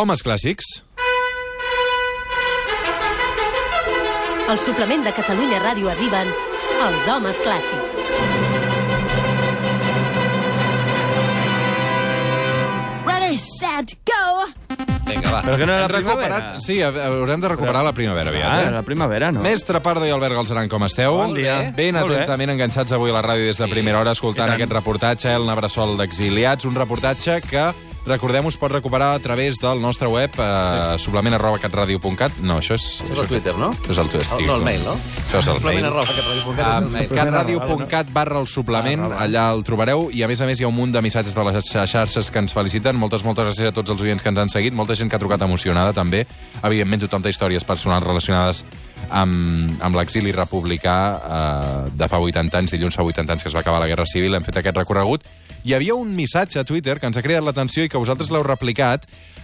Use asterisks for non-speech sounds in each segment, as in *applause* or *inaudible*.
Homes clàssics. Al suplement de Catalunya Ràdio arriben els homes clàssics. Ready, set, go! Vinga, va. Però que no era la primavera. recuperat... Sí, haurem de recuperar la primavera aviat, Ah, eh? la primavera, no? Mestre Pardo i Albert Galceran, com esteu? Bon dia. Ben Molt bé. atentament enganxats avui a la ràdio des de primera hora, escoltant aquest reportatge, El Nebressol d'Exiliats, un reportatge que, recordem, us pot recuperar a través del nostre web, eh, suplement arroba catradio.cat. No, això és... Això és el Twitter, no? Això és el Twitter. El, no, el mail, no? Això és el Suplement mail. arroba catradio.cat és el mail. catradio.cat barra el suplement, allà el trobareu, i a més a més hi ha un munt de missatges de les xarxes que ens feliciten. Moltes, moltes gràcies a tots els oients que ens han seguit, molta gent que ha trucat emocionada també. Evidentment, tothom té històries personals relacionades amb, amb l'exili republicà eh, de fa 80 anys, dilluns fa 80 anys que es va acabar la Guerra Civil, hem fet aquest recorregut. Hi havia un missatge a Twitter que ens ha cridat l'atenció i que vosaltres l'heu replicat,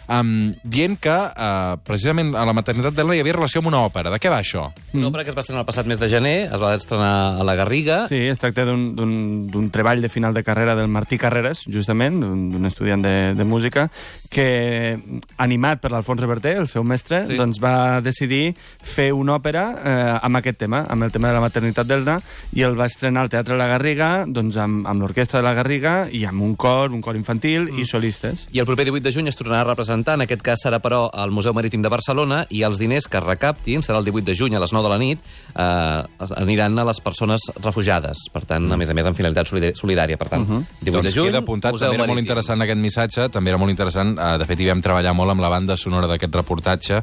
um, dient que uh, precisament a la maternitat d'Elna hi havia relació amb una òpera. De què va això? Una òpera que es va estrenar el passat mes de gener, es va estrenar a la Garriga. Sí, es tracta d'un- d'un d'un treball de final de carrera del Martí Carreras, justament, d'un estudiant de, de música, que, animat per l'Alfons Reverter, el seu mestre, Sí. doncs va decidir fer una òpera eh, amb aquest tema, amb el tema de la maternitat d'Elna, i el va estrenar al Teatre La Garriga, doncs amb, amb l'orquestra de La Garriga, i amb un cor, un cor infantil mm. i solistes. I el proper 18 de juny es tornarà a representar, en aquest cas serà, però, al Museu Marítim de Barcelona, i els diners que es recaptin, serà el 18 de juny a les 9 de la nit, eh, aniran a les persones refugiades. Per tant, a més a més, amb finalitat solidà- solidària. Per tant, 18 doncs de juny, queda apuntat, Museu també era molt Marítim. interessant aquest missatge, també era molt interessant, eh, de fet hi vam treballar molt amb la banda sonora d'aquest reportatge,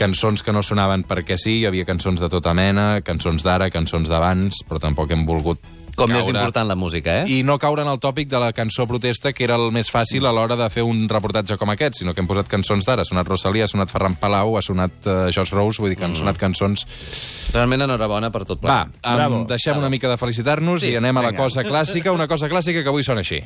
cançons que no sonaven perquè sí, hi havia cançons de tota mena, cançons d'ara, cançons d'abans, però tampoc hem volgut Com més important la música, eh? I no caure en el tòpic de la cançó protesta, que era el més fàcil a l'hora de fer un reportatge com aquest, sinó que hem posat cançons d'ara. Ha sonat Rosalia, ha sonat Ferran Palau, ha sonat uh, Josh Rose, vull dir que han sonat cançons... Realment enhorabona per tot Va, plegat. um, Bravo. deixem una mica de felicitar-nos Sí, i anem a la vinga. cosa clàssica, una cosa clàssica que avui sona així.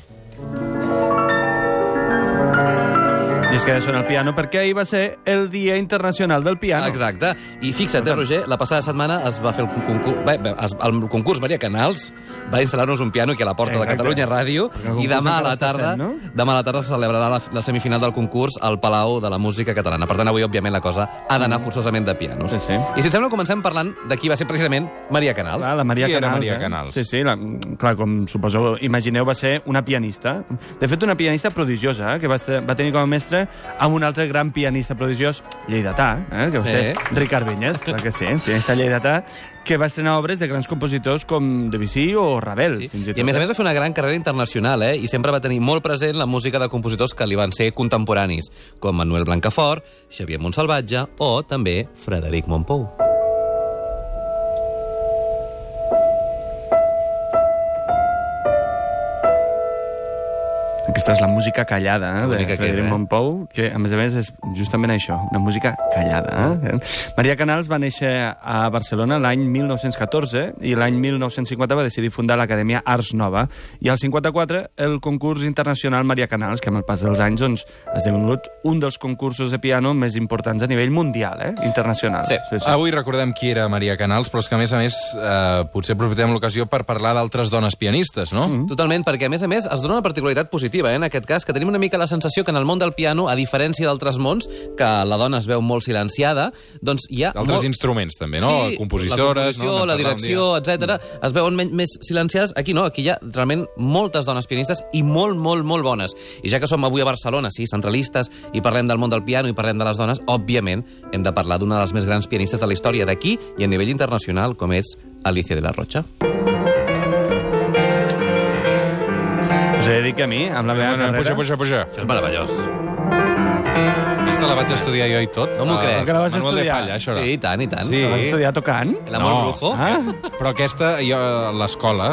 I és que sona el piano perquè ahir va ser el Dia Internacional del Piano. Exacte. I fixa't, eh, Roger, la passada setmana es va fer el concurs... Bé, bé, es, el concurs Maria Canals va instal·lar-nos un piano aquí a la porta Exacte. de Catalunya Ràdio i demà a la tarda sent, no? demà a la tarda se celebrarà la, la semifinal del concurs al Palau de la Música Catalana. Per tant, avui, òbviament, la cosa ha d'anar forçosament de pianos. Sí, sí. I si et sembla, comencem parlant de qui va ser precisament Maria Canals. Clar, la Maria Qui era Canals. Maria eh? Canals? Sí, sí, la, clar, com suposeu, imagineu, va ser una pianista. De fet, una pianista prodigiosa, eh, que va, va tenir com a mestre amb un altre gran pianista prodigiós, lleidatà, eh, que va ser Eh. Ricard Vinyes, clar que sí, pianista lleidatà, que va estrenar obres de grans compositors com Debussy o Ravel, Sí. fins i tot. I a més a eh? més va fer una gran carrera internacional, eh? I sempre va tenir molt present la música de compositors que li van ser contemporanis, com Manuel Blancafort, Xavier Montsalvatge o també Frederic Montpou. Aquesta és la música callada eh, de Bonica que és, Frederic eh? Montpou, que a més a més és justament això, una música callada. Eh? Maria Canals va néixer a Barcelona l'any 1914 i l'any 1950 va decidir fundar l'Acadèmia Arts Nova i al 54 el concurs internacional Maria Canals, que amb el pas dels anys doncs, ha esdevingut un dels concursos de piano més importants a nivell mundial, eh? internacional. Sí. sí, sí. Avui recordem qui era Maria Canals, però és que, a més a més, eh, potser aprofitem l'ocasió per parlar d'altres dones pianistes, no? Mm. Totalment, perquè a més a més es dona una particularitat positiva, eh, en aquest cas, que tenim una mica la sensació que en el món del piano, a diferència d'altres mons, que la dona es veu molt silenciada, doncs hi ha... D'altres molt... instruments, també, no? Sí, Compositores, la composició, no? la direcció, etc. es veuen men més silenciades. Aquí no, aquí hi ha realment moltes dones pianistes i molt, molt, molt bones. I ja que som avui a Barcelona, sí, centralistes, i parlem del món del piano i parlem de les dones, òbviament hem de parlar d'una de les més grans pianistes de la història d'aquí i a nivell internacional, com és Alicia de la Rocha. Dir que a mi, amb la meva dia. carrera... Puja, puja, puja. Això és meravellós. Aquesta la vaig estudiar jo i tot. Com ho Ah, creus? Que la vas Manuel de estudiar? Falla, això era. Sí, i tant, i tant. Sí. La vas estudiar tocant? El amor No. brujo. Ah, Però aquesta, jo l'escola,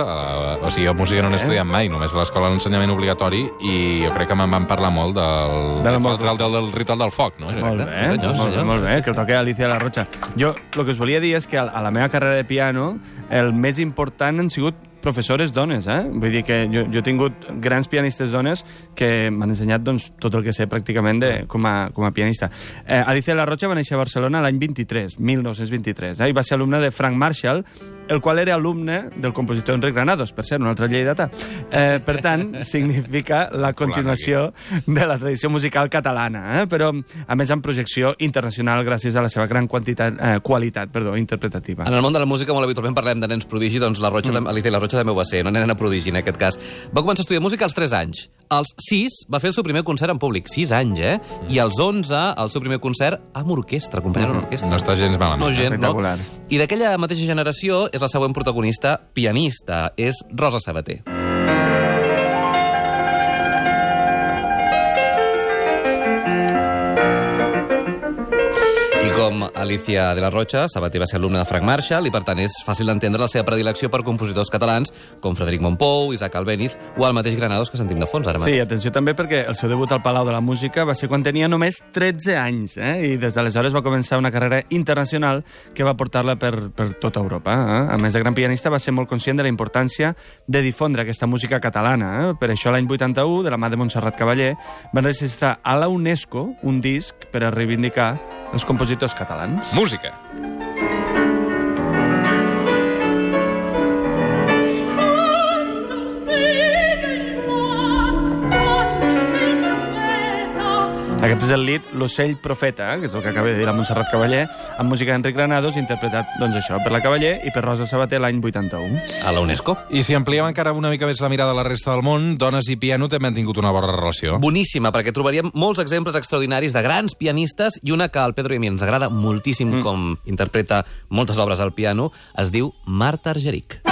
eh, o sigui, jo música no n'he estudiat mai, només l'escola l'ensenyament obligatori, i jo crec que me'n van parlar molt del, De l'amor ritual, del, del, ritual del foc, no? Molt bé, Sí, senyor, molt, senyor. molt bé, que el toqui Alicia de la Rocha. Jo el que us volia dir és que a a la meva carrera de piano el més important han sigut professores dones, eh? Vull dir que jo, jo he tingut grans pianistes dones que m'han ensenyat doncs, tot el que sé pràcticament de, com, a, com a pianista. Eh, Alicia la Rocha va néixer a Barcelona l'any 23, 1923, eh? i va ser alumna de Frank Marshall, el qual era alumne del compositor Enric Granados, per cert, un altre lleidatà. Eh, per tant, *laughs* significa la continuació de la tradició musical catalana, eh? però, a més, amb projecció internacional gràcies a la seva gran quantitat, eh, qualitat perdó, interpretativa. En el món de la música molt habitualment parlem de nens prodigi, doncs la Rocha, mm. Alicia, la Rocha també ho va ser, una nena prodigi en aquest cas. Va començar a estudiar música als 3 anys. Als 6 va fer el seu primer concert en públic, 6 anys, eh? I als 11 el seu primer concert amb orquestra, acompanyant una orquestra. No està gens malament. No, gent, no? Espectacular. I d'aquella mateixa generació és la següent protagonista pianista, és Rosa Sabater. Com Alicia de la Rocha, Sabater va ser alumne de Frank Marshall i, per tant, és fàcil d'entendre la seva predilecció per compositors catalans com Frederic Montpou, Isaac Albéniz o el mateix Granados que sentim de fons ara Sí, mateix. atenció també perquè el seu debut al Palau de la Música va ser quan tenia només 13 anys, eh? i des d'aleshores va començar una carrera internacional que va portar-la per, per tota Europa. Eh? A més de gran pianista, va ser molt conscient de la importància de difondre aquesta música catalana. Eh? Per això l'any 81, de la mà de Montserrat Cavaller, van registrar a la UNESCO un disc per a reivindicar els compositors catalans. Música. Aquest és el lead L'ocell profeta, eh? que és el que acaba de dir la Montserrat Cavaller, amb música d'Enric Granados, interpretat, doncs això, per la Cavaller i per Rosa Sabater l'any 81. A la UNESCO. I si ampliem encara una mica més la mirada a la resta del món, dones i piano també han tingut una bona relació. Boníssima, perquè trobaríem molts exemples extraordinaris de grans pianistes i una que al Pedro i a mi ens agrada moltíssim mm. com interpreta moltes obres al piano, es diu Marta Argerich.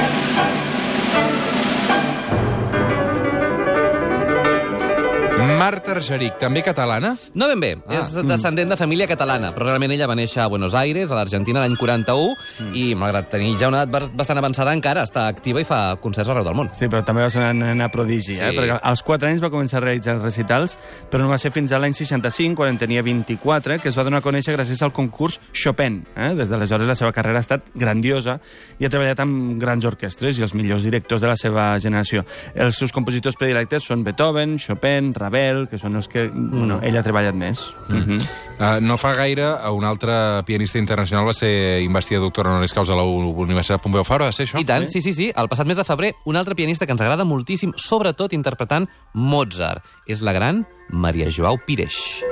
Marta Argerich, també catalana? No ben bé, ah. és descendent de família catalana, però realment ella va néixer a Buenos Aires, a l'Argentina, l'any 41, mm. i malgrat tenir ja una edat bas- bastant avançada, encara està activa i fa concerts arreu del món. Sí, però també va ser una nena prodigi, Sí. eh? perquè als 4 anys va començar a realitzar recitals, però no va ser fins a l'any 65, quan en tenia 24, que es va donar a conèixer gràcies al concurs Chopin. Eh? Des d'aleshores la seva carrera ha estat grandiosa i ha treballat amb grans orquestres i els millors directors de la seva generació. Els seus compositors predilectes són Beethoven, Chopin, Ravel, que són els que mm. bueno, ell ha treballat més. Mm. Mm -hmm. Uh, no fa gaire, un altre pianista internacional va ser investit doctor honoris causa a la Universitat Pompeu Fabra, va ser això? I tant, sí, sí, sí. El passat mes de febrer, un altre pianista que ens agrada moltíssim, sobretot interpretant Mozart. És la gran Maria Joao Pires.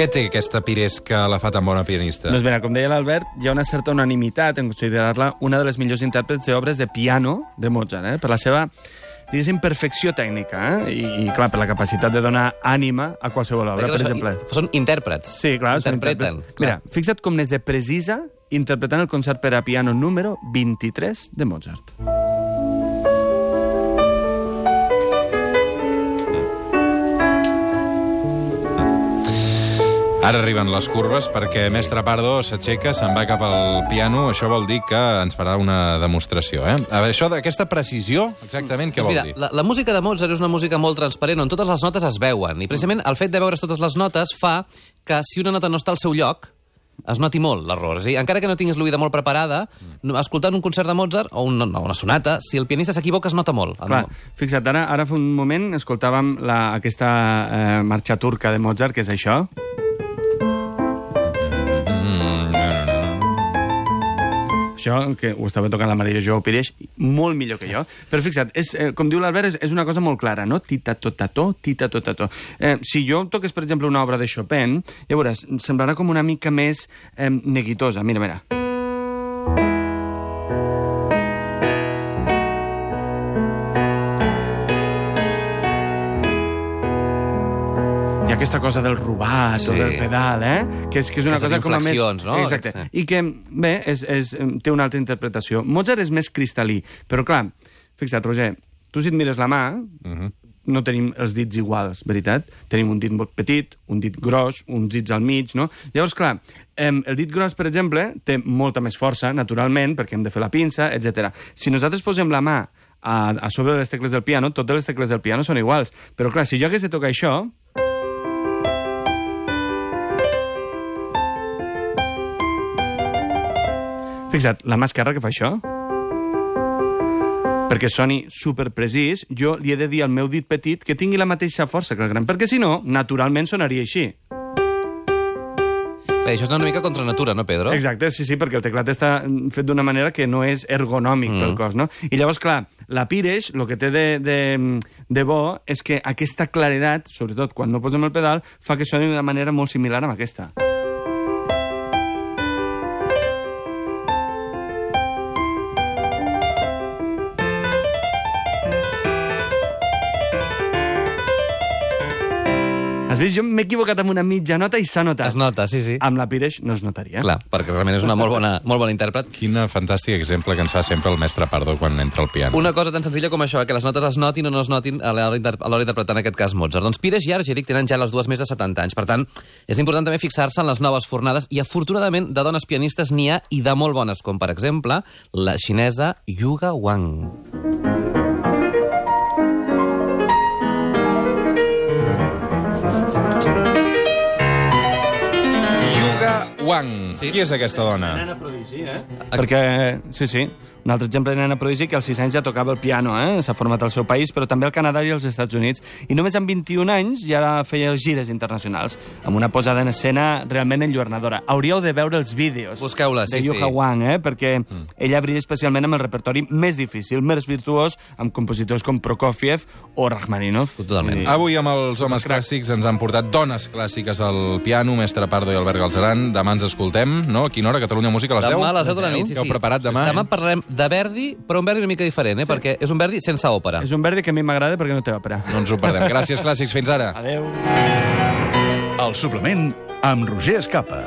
Què té aquesta Pires que la fa tan bona pianista? Doncs mira, com deia l'Albert, hi ha una certa unanimitat en considerar-la una de les millors intèrprets d'obres de piano de Mozart, eh? per la seva diguéssim, perfecció tècnica, eh? I, i, clar, per la capacitat de donar ànima a qualsevol obra, per exemple. Són, són intèrprets. Sí, clar, són intèrprets. Mira, fixa't com n'és de precisa interpretant el concert per a piano número 23 de Mozart. Ara arriben les curves perquè Mestre Pardo s'aixeca, se'n va cap al piano. Això vol dir que ens farà una demostració, eh? A veure, això d'aquesta precisió, exactament, què Doncs vol mira, dir? la, la música de Mozart és una música molt transparent, on totes les notes es veuen. I precisament el fet de veure's totes les notes fa que si una nota no està al seu lloc, es noti molt l'error. És a dir, encara que no tinguis l'oïda molt preparada, escoltant un concert de Mozart o una, no, una sonata, si el pianista s'equivoca es nota molt. Clar, fixa't, ara, ara fa un moment escoltàvem la, aquesta eh, marxa turca de Mozart, que és això. Això, que ho estava tocant la Maria Jo Pires, molt millor que jo. Però fixa't, és, eh, com diu l'Albert, és, és una cosa molt clara, no? Tita tota to, tita tota to. Eh, si jo toqués, per exemple, una obra de Chopin, ja veuràs, semblarà com una mica més eh, neguitosa. Mira, mira. Aquesta cosa del robat Sí. o del pedal, eh? Que és, que és una Aquestes cosa com a més... no? Exacte. Sí. I que, bé, és, és, té una altra interpretació. Mozart és més cristal·lí, però clar, fixa't, Roger, tu si et mires la mà, Mhm. no tenim els dits iguals, veritat? Tenim un dit molt petit, un dit gros, uns dits al mig, no? Llavors, clar, el dit gros, per exemple, té molta més força, naturalment, perquè hem de fer la pinça, etc. Si nosaltres posem la mà a, a sobre de les tecles del piano, totes les tecles del piano són iguals. Però, clar, si jo hagués de tocar això, Fixa't, la mà esquerra que fa això... perquè soni superprecís, jo li he de dir al meu dit petit que tingui la mateixa força que el gran, perquè si no, naturalment sonaria així. Bé, això és una mica contra natura, no, Pedro? Exacte, sí, sí, perquè el teclat està mm, fet d'una manera que no és ergonòmic mm. pel cos, no? I llavors, clar, la Pires, el que té de, de, de bo és que aquesta claredat, sobretot quan no posem el pedal, fa que soni d'una manera molt similar amb aquesta. Has vist? Jo m'he equivocat amb una mitja nota i s'ha notat. Es nota, sí, sí. Amb la Pires no es notaria. Clar, perquè realment és una molt bona, molt bona intèrpret. Quin fantàstic exemple que ens fa sempre el mestre Pardo quan entra al piano. Una cosa tan senzilla com això, que les notes es notin o no es notin a l'hora d'interpretar en aquest cas Mozart. Doncs Pires i Argerich tenen ja les dues més de 70 anys. Per tant, és important també fixar-se en les noves fornades i afortunadament de dones pianistes n'hi ha i de molt bones, com per exemple la xinesa Yuga Wang. Wang. Sí. Qui és aquesta dona? Nena prodigi, eh? Perquè, sí, sí, un altre exemple de nena prodigi que als 6 anys ja tocava el piano, eh? S'ha format al seu país, però també al Canadà i als Estats Units. I només amb 21 anys ja feia els gires internacionals, amb una posada en escena realment enlluernadora. Hauríeu de veure els vídeos Busqueu-la, sí, de Yuha sí. Wang, eh? Perquè ella brilla especialment amb el repertori més difícil, més virtuós, amb compositors com Prokofiev o Rachmaninov. Totalment. Avui amb els homes clàssics ens han portat dones clàssiques al piano, mestre Pardo i Albert Galzeran. Demà ens escoltem, no? A quina hora? Catalunya Música, a les 10? Demà a les 10 de la nit, sí, Què heu sí. preparat demà? Demà parlarem de Verdi, però un Verdi una mica diferent, eh? perquè és un Verdi sense òpera. És un verdi que a mi m'agrada perquè no té òpera. No ens ho perdem. Gràcies, *laughs* clàssics. Fins ara. Adeu. El suplement amb Roger Escapa.